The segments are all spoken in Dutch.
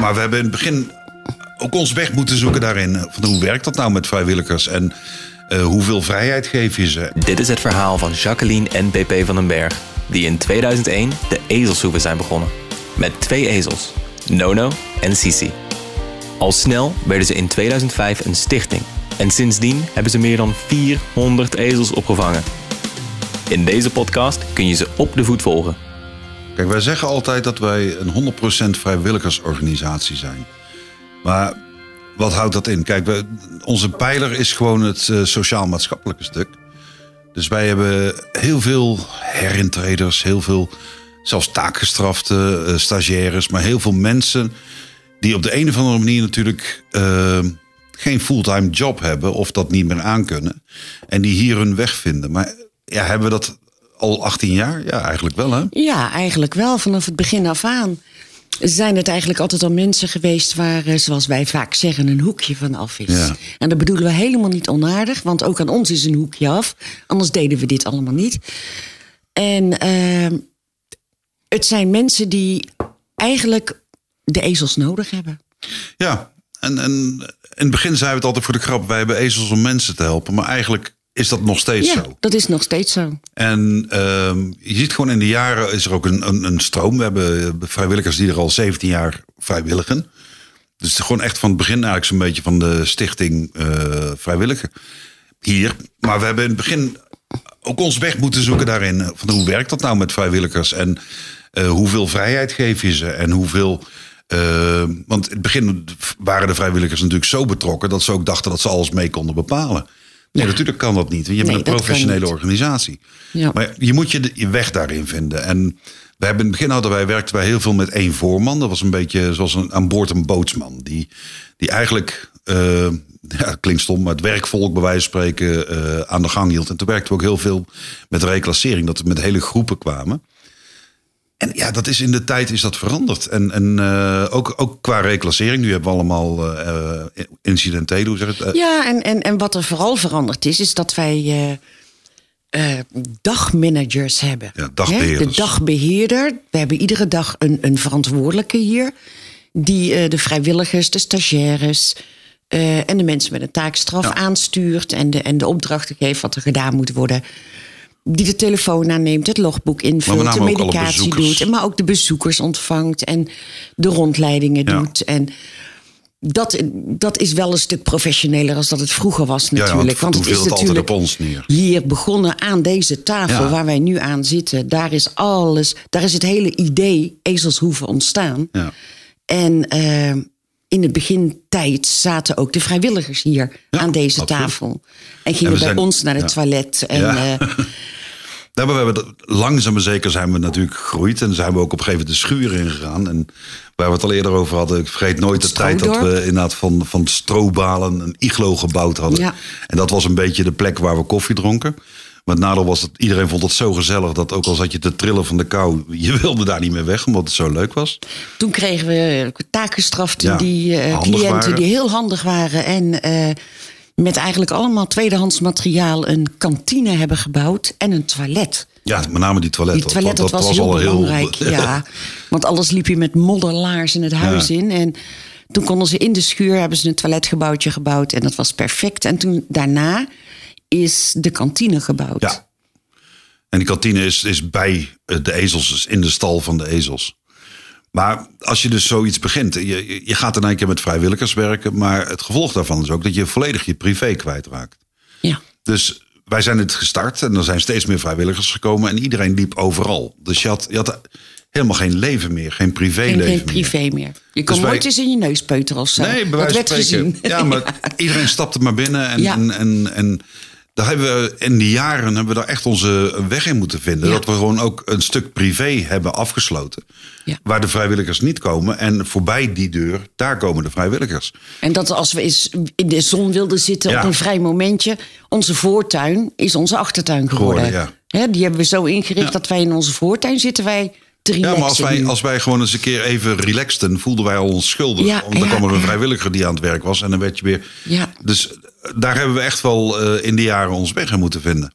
maar we hebben in het begin ook ons weg moeten zoeken daarin. Van hoe werkt dat nou met vrijwilligers en uh, hoeveel vrijheid geef je ze? Dit is het verhaal van Jacqueline en BP van den Berg, die in 2001 de ezelshoeven zijn begonnen. Met twee ezels, Nono en Sisi. Al snel werden ze in 2005 een stichting. En sindsdien hebben ze meer dan 400 ezels opgevangen. In deze podcast kun je ze op de voet volgen. Kijk, wij zeggen altijd dat wij een 100% vrijwilligersorganisatie zijn. Maar wat houdt dat in? Kijk, we, onze pijler is gewoon het uh, sociaal-maatschappelijke stuk. Dus wij hebben heel veel herintreders, heel veel zelfs taakgestrafte, uh, stagiaires, maar heel veel mensen die op de een of andere manier natuurlijk uh, geen fulltime job hebben of dat niet meer aankunnen. En die hier hun weg vinden. Maar ja, hebben we dat al 18 jaar? Ja, eigenlijk wel hè? Ja, eigenlijk wel, vanaf het begin af aan zijn het eigenlijk altijd al mensen geweest waar, eh, zoals wij vaak zeggen, een hoekje van af is. Ja. En dat bedoelen we helemaal niet onaardig, want ook aan ons is een hoekje af. Anders deden we dit allemaal niet. En uh, het zijn mensen die eigenlijk de ezels nodig hebben. Ja, en, en in het begin zeiden we het altijd voor de grap: wij hebben ezels om mensen te helpen. Maar eigenlijk is dat nog steeds ja, zo. Dat is nog steeds zo. En uh, je ziet gewoon in de jaren is er ook een, een, een, stroom. We hebben vrijwilligers die er al 17 jaar vrijwilligen. Dus het is gewoon echt van het begin eigenlijk zo'n beetje van de stichting uh, vrijwilliger hier. Maar we hebben in het begin ook ons weg moeten zoeken daarin. Van hoe werkt dat nou met vrijwilligers? En uh, hoeveel vrijheid geef je ze? En hoeveel. Uh, want in het begin waren de vrijwilligers natuurlijk zo betrokken dat ze ook dachten dat ze alles mee konden bepalen. Nee, ja. natuurlijk kan dat niet. Je bent een professionele organisatie. Ja. Maar je moet je, de, je weg daarin vinden. En we hebben in het begin hadden wij werkten wij heel veel met één voorman. Dat was een beetje zoals een, aan boord een bootsman. Die, die eigenlijk, uh, ja, klinkt stom, maar het werkvolk bij wijze van spreken uh, aan de gang hield. En toen werkten we ook heel veel met reclassering. Dat we met hele groepen kwamen. En ja, dat is in de tijd is dat veranderd. En, en uh, ook, ook qua reclassering. Nu hebben we allemaal uh, incidentelen, hoe zeg het? ja, en, en, en wat er vooral veranderd is, is dat wij dagmanagers hebben. Ja, dagbeheerders. De dagbeheerder. We hebben iedere dag een, een verantwoordelijke hier. Die de vrijwilligers, de stagiaires en de mensen met een taakstraf ja. aanstuurt. En de, en de opdrachten geeft wat er gedaan moet worden die de telefoon aanneemt, het logboek invult, de medicatie doet, maar ook de bezoekers ontvangt en de rondleidingen ja. doet. En dat, dat is wel een stuk professioneler als dat het vroeger was natuurlijk. Ja, want, want het is natuurlijk op ons neer. hier begonnen aan deze tafel waar wij nu aan zitten. Daar is alles, daar is het hele idee ezelshoeven ontstaan. En uh, in het begintijd zaten ook de vrijwilligers hier aan deze absoluut. tafel. En gingen en bij zijn, ons naar het toilet. En, uh, Nou, we hebben langzaam maar zeker zijn we natuurlijk gegroeid. En zijn we ook op een gegeven moment de schuur ingegaan. En waar we het al eerder over hadden. Ik vergeet nooit de tijd dat we inderdaad van, van strobalen een iglo gebouwd hadden. Ja. En dat was een beetje de plek waar we koffie dronken. Maar het nadeel was dat iedereen vond het zo gezellig. Dat ook al zat je te trillen van de kou. Je wilde daar niet meer weg omdat het zo leuk was. Toen kregen we taakgestraften. Ja, die uh, cliënten waren. die heel handig waren. En... Uh, met eigenlijk allemaal tweedehands materiaal een kantine hebben gebouwd en een toilet. Ja, met name die toilet. Die toilet dat, dat was, was, heel belangrijk, heel... ja. Want alles liep je met modderlaars in het huis ja. in. En toen konden ze in de schuur, hebben ze een toiletgebouwtje gebouwd. En dat was perfect. En toen daarna is de kantine gebouwd. Ja. En die kantine is, is bij de ezels, dus in de stal van de ezels. Maar als je dus zoiets begint, je, je gaat in één keer met vrijwilligers werken, maar het gevolg daarvan is ook dat je volledig je privé kwijtraakt. Ja. Dus wij zijn het gestart en er zijn steeds meer vrijwilligers gekomen en iedereen liep overal. Dus je had, je had helemaal geen leven meer, geen privéleven geen, geen privé meer. meer. Je kon dus nooit wij... eens in je neus peuteren of zo. Nee, bij wijze van spreken. Ja, maar ja. iedereen stapte maar binnen en, ja. en, en, en daar hebben we in die jaren hebben we daar echt onze weg in moeten vinden. Ja. Dat we gewoon ook een stuk privé hebben afgesloten. Ja. Waar de vrijwilligers niet komen. En voorbij die deur, daar komen de vrijwilligers. En dat als we eens in de zon wilden zitten ja. op een vrij momentje. Onze voortuin is onze achtertuin geworden. geworden He, die hebben we zo ingericht dat wij in onze voortuin zitten. Wij ja, maar als wij, als wij gewoon eens een keer even relaxten, voelden wij al ons schuldig. Ja, Want dan ja, kwam er een vrijwilliger die aan het werk was en dan werd je weer. Ja. Dus daar hebben we echt wel uh, in de jaren ons weg in moeten vinden.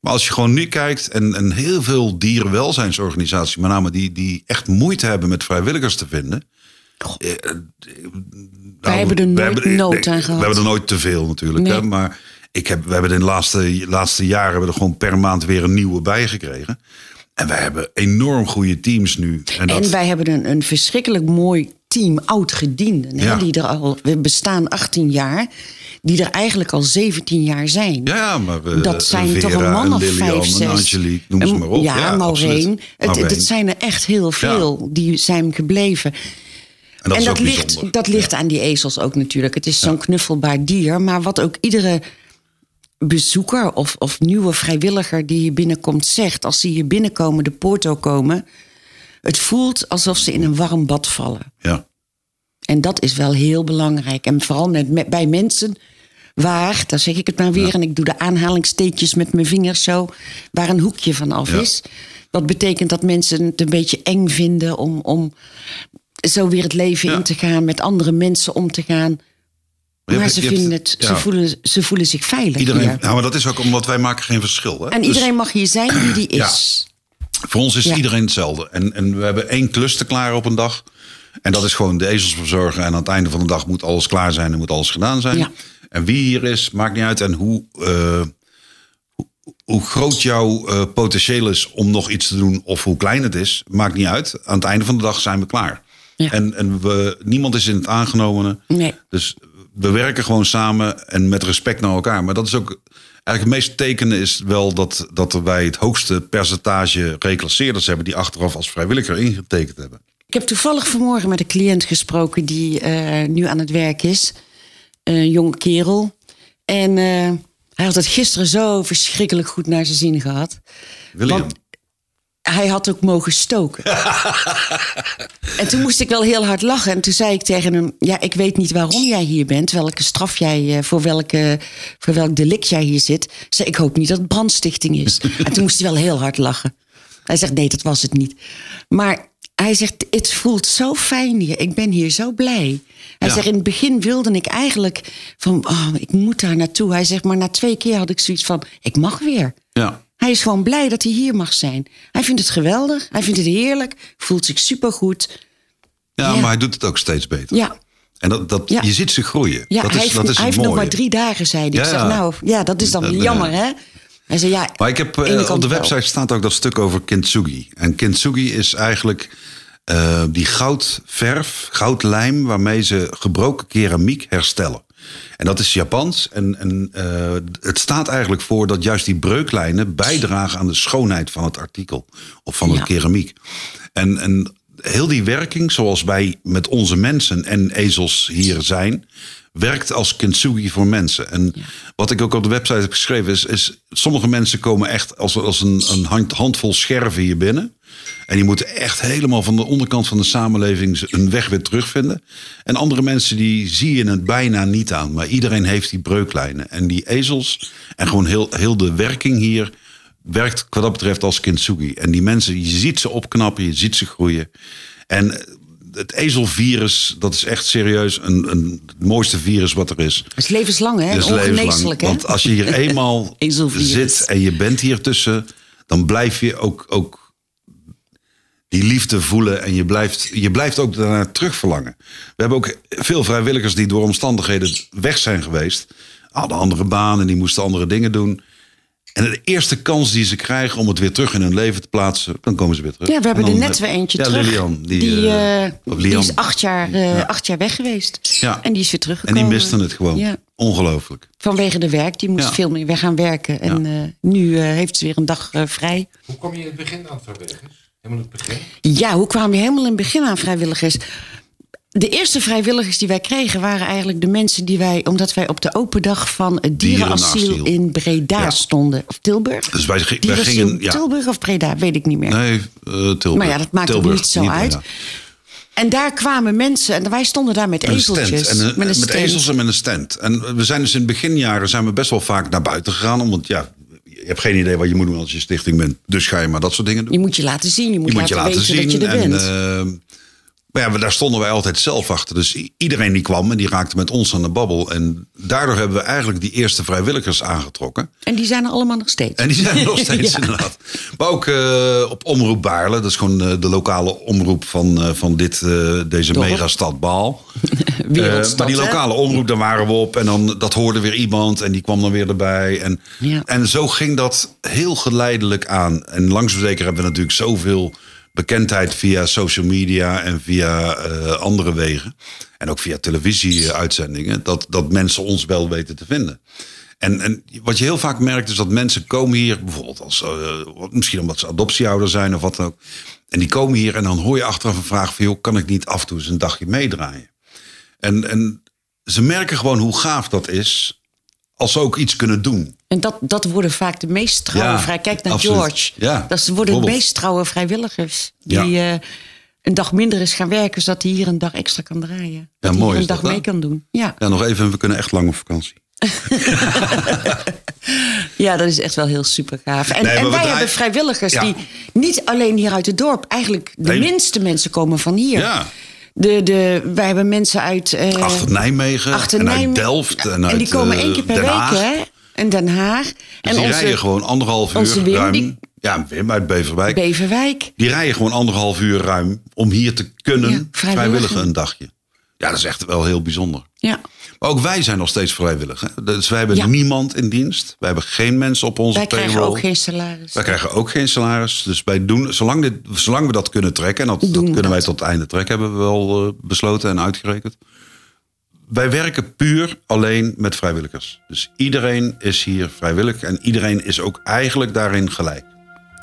Maar als je gewoon nu kijkt en, en heel veel dierenwelzijnsorganisaties, met name die, die echt moeite hebben met vrijwilligers te vinden. Uh, wij hebben er nooit nood aan gehad. We hebben er nooit te veel natuurlijk. Hè? Maar ik heb, we hebben in de laatste, laatste jaren hebben er gewoon per maand weer een nieuwe bij gekregen. En wij hebben enorm goede teams nu. En, dat... en wij hebben een, een verschrikkelijk mooi team oud-gedienden. Ja. Die er al, we bestaan 18 jaar. Die er eigenlijk al 17 jaar zijn. Ja, maar uh, dat zijn toch een man of vijf, zes. Angelique, noem ze maar op. Ja, ja Maureen. Het, het, zijn er echt heel veel die zijn gebleven. En dat, en dat ligt, dat ligt aan die ezels ook natuurlijk. Het is zo'n knuffelbaar dier. Maar wat ook iedere bezoeker of, of nieuwe vrijwilliger die hier binnenkomt zegt... als ze hier binnenkomen, de porto komen... het voelt alsof ze in een warm bad vallen. Ja. En dat is wel heel belangrijk. En vooral met, bij mensen waar, daar zeg ik het maar weer... en ik doe de aanhalingsteekjes met mijn vingers zo... waar een hoekje van af is. Wat betekent dat mensen het een beetje eng vinden... om, om zo weer het leven in te gaan, met andere mensen om te gaan... Maar ze, vinden het, ze, voelen, ze voelen zich veilig. Iedereen, ja, maar dat is ook omdat wij maken geen verschil. Hè? En iedereen dus- mag hier zijn wie die is. Voor ons is iedereen hetzelfde. En, en we hebben één klus te klaren op een dag. En dat is gewoon de ezels verzorgen. En aan het einde van de dag moet alles klaar zijn en moet alles gedaan zijn. En wie hier is, maakt niet uit. En hoe, uh, hoe groot jouw uh, potentieel is om nog iets te doen of hoe klein het is, maakt niet uit. Aan het einde van de dag zijn we klaar. En, en we, niemand is in het aangenomene. Nee. Dus we werken gewoon samen en met respect naar elkaar. Maar dat is ook. Eigenlijk het meest tekenen is wel dat, dat wij het hoogste percentage reclasseerders hebben die achteraf als vrijwilliger ingetekend hebben. Ik heb toevallig vanmorgen met een cliënt gesproken die uh, nu aan het werk is. Een jonge kerel. En uh, hij had het gisteren zo verschrikkelijk goed naar zijn zin gehad. William. Want hij had ook mogen stoken. en toen moest ik wel heel hard lachen. En toen zei ik tegen hem: Ja, ik weet niet waarom jij hier bent. Welke straf jij, eh, voor, welke, voor welk delict jij hier zit. Zei ik hoop niet dat het brandstichting is. en toen moest hij wel heel hard lachen. Hij zegt: Nee, dat was het niet. Maar hij zegt: Het voelt zo fijn hier. Ik ben hier zo blij. Hij zegt: In het begin wilde ik eigenlijk van: oh, Ik moet daar naartoe. Hij zegt: Maar na twee keer had ik zoiets van: Ik mag weer. Ja. Hij is gewoon blij dat hij hier mag zijn. Hij vindt het geweldig, hij vindt het heerlijk, voelt zich supergoed. Ja, ja. maar hij doet het ook steeds beter. Ja. En dat, dat, je ziet ze groeien. Ja, dat hij, is, dat is hij heeft nog maar drie dagen, zei hij. Ik zeg, nou, ja, dat is dan jammer, hè? Hij zei, ja, maar ik heb, uh, op de website wel. staat ook dat stuk over kintsugi. En kintsugi is eigenlijk uh, die goudverf, goudlijm... waarmee ze gebroken keramiek herstellen. En dat is Japans. En, en uh, het staat eigenlijk voor dat juist die breuklijnen bijdragen aan de schoonheid van het artikel. Of van ja. de keramiek. En, en heel die werking, zoals wij met onze mensen en ezels hier zijn, werkt als kintsugi voor mensen. En ja. wat ik ook op de website heb geschreven is, is sommige mensen komen echt als, als een, een hand, handvol scherven hier binnen. En die moeten echt helemaal van de onderkant van de samenleving een weg weer terugvinden. En andere mensen die zie je het bijna niet aan. Maar iedereen heeft die breuklijnen. En die ezels en gewoon heel, heel de werking hier werkt wat dat betreft als kintsugi. En die mensen, je ziet ze opknappen, je ziet ze groeien. En het ezelvirus, dat is echt serieus een, een, het mooiste virus wat er is. Het is levenslang, hè? Het is levenslang. Hè? Want als je hier eenmaal zit en je bent hier tussen, dan blijf je ook, ook die liefde voelen en je blijft, je blijft ook daarna terugverlangen. We hebben ook veel vrijwilligers die door omstandigheden weg zijn geweest. Hadden andere banen, die moesten andere dingen doen. En de eerste kans die ze krijgen om het weer terug in hun leven te plaatsen, dan komen ze weer terug. Ja, we hebben er net weer eentje ja, terug. Lilian, die, die, uh, die is acht jaar, uh, ja. acht jaar weg geweest. Ja. En die is weer teruggekomen. En die misten het gewoon. Ja. Ongelooflijk. Vanwege de werk. Die moest veel meer weer gaan werken. En uh, nu heeft ze weer een dag vrij. Hoe kom je in het begin aan vrijwilligers? Helemaal in het begin? Ja, hoe kwamen we helemaal in het begin aan vrijwilligers? De eerste vrijwilligers die wij kregen waren eigenlijk de mensen die wij, omdat wij op de open dag van het dierenasiel in Breda ja. stonden. Of Tilburg? Dus wij, wij gingen. Ja. Tilburg of Breda, weet ik niet meer. Nee, uh, Tilburg. Maar ja, dat maakt Tilburg, ook niet zo niet uit. Breda. En daar kwamen mensen, en wij stonden daar met ezeltjes. En, uh, met een met ezels en met een stand. En we zijn dus in de beginjaren zijn we best wel vaak naar buiten gegaan. Omdat ja, je hebt geen idee wat je moet doen als je stichting bent. Dus ga je maar dat soort dingen doen. Je moet je laten zien, je moet, je moet laten, je laten weten zien. dat je er en, bent. Uh, Maar ja, daar stonden wij altijd zelf achter. Dus iedereen die kwam en die raakte met ons aan de babbel. En daardoor hebben we eigenlijk die eerste vrijwilligers aangetrokken. En die zijn er allemaal nog steeds. En die zijn er nog steeds Ja. inderdaad. Maar ook eh, op Omroep Baarle. Dat is gewoon eh, de lokale omroep van, eh, van dit, deze Dorp. megastad Baal. Wereldstad, maar die hè? lokale omroep, daar waren we op. En dan, dat hoorde weer iemand en die kwam dan weer erbij. En, Ja. en zo ging dat heel geleidelijk aan. En langs zeker hebben we natuurlijk zoveel bekendheid via social media en via eh, andere wegen. En ook via televisieuitzendingen. Dat, dat mensen ons wel weten te vinden. En, en wat je heel vaak merkt is dat mensen komen hier, bijvoorbeeld als, eh, misschien omdat ze adoptieouder zijn of wat dan ook. En die komen hier en dan hoor je achteraf een vraag van, kan ik niet af en toe eens een dagje meedraaien? En, en ze merken gewoon hoe gaaf dat is als ze ook iets kunnen doen. En dat, dat worden vaak de meest trouwe Ja, vrij. Kijk naar absoluut. George. Ja, dat worden de meest trouwe vrijwilligers. Die Ja. eh, een dag minder is gaan werken, zodat hij hier een dag extra kan draaien. Dat hij mooi een dag mee kan doen. Ja. Ja, nog even, we kunnen echt lang op vakantie. ja, dat is echt wel heel super gaaf. En, Nee, en wij draaien- hebben vrijwilligers Ja. die niet alleen hier uit het dorp, eigenlijk de Nee. minste mensen komen van hier. Ja. De, de, wij hebben mensen uit. eh, Achter Nijmegen achter en uit Nijmegen. Delft en uit die komen eh, één keer per week, hè? En Den Haag. Dus en die onze rijden gewoon anderhalf uur Wim, ruim. die- Ja, Wim uit Beverwijk. Beverwijk. die rijden gewoon anderhalf uur ruim om hier te kunnen Ja, vrijwilliger. vrijwilligen een dagje. Ja, dat is echt wel heel bijzonder. Ja. Maar ook wij zijn nog steeds vrijwillig. Hè? Dus wij hebben Ja. niemand in dienst. Wij hebben geen mensen op onze Wij krijgen payroll. ook geen salaris. Wij krijgen ook geen salaris. Dus wij doen, zolang, dit, zolang we dat kunnen trekken, en dat, dat kunnen wij tot het einde trekken, hebben we wel eh, besloten en uitgerekend. Wij werken puur alleen met vrijwilligers. Dus iedereen is hier vrijwillig en iedereen is ook eigenlijk daarin gelijk.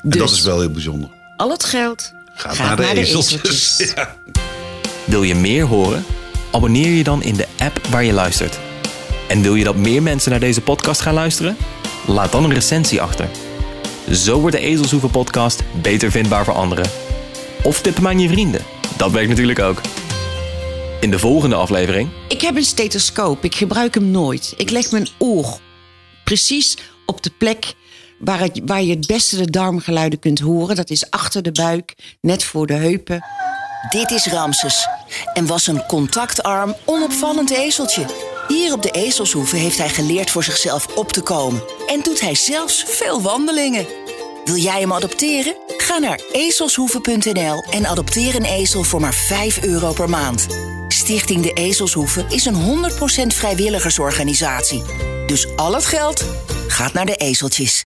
En Dus dat is wel heel bijzonder. al het geld Gaat, naar de, ezeltjes. ezeltjes. Ja. Wil je meer horen? Abonneer je dan in de app waar je luistert. En wil je dat meer mensen naar deze podcast gaan luisteren? Laat dan een recensie achter. Zo wordt de Ezelshoeven podcast beter vindbaar voor anderen. Of tip hem aan je vrienden. Dat werkt natuurlijk ook. In de volgende aflevering Ik heb een stethoscoop. Ik gebruik hem nooit. Ik leg mijn oor precies op de plek waar, het, waar je het beste de darmgeluiden kunt horen. Dat is achter de buik, net voor de heupen. Dit is Ramses en was een contactarm, onopvallend ezeltje. Hier op de Ezelshoeve heeft hij geleerd voor zichzelf op te komen. En doet hij zelfs veel wandelingen. Wil jij hem adopteren? Ga naar ezelshoeve.nl en adopteer een ezel voor maar 5 euro per maand. Stichting De Ezelshoeve is een 100% vrijwilligersorganisatie. Dus al het geld gaat naar de ezeltjes.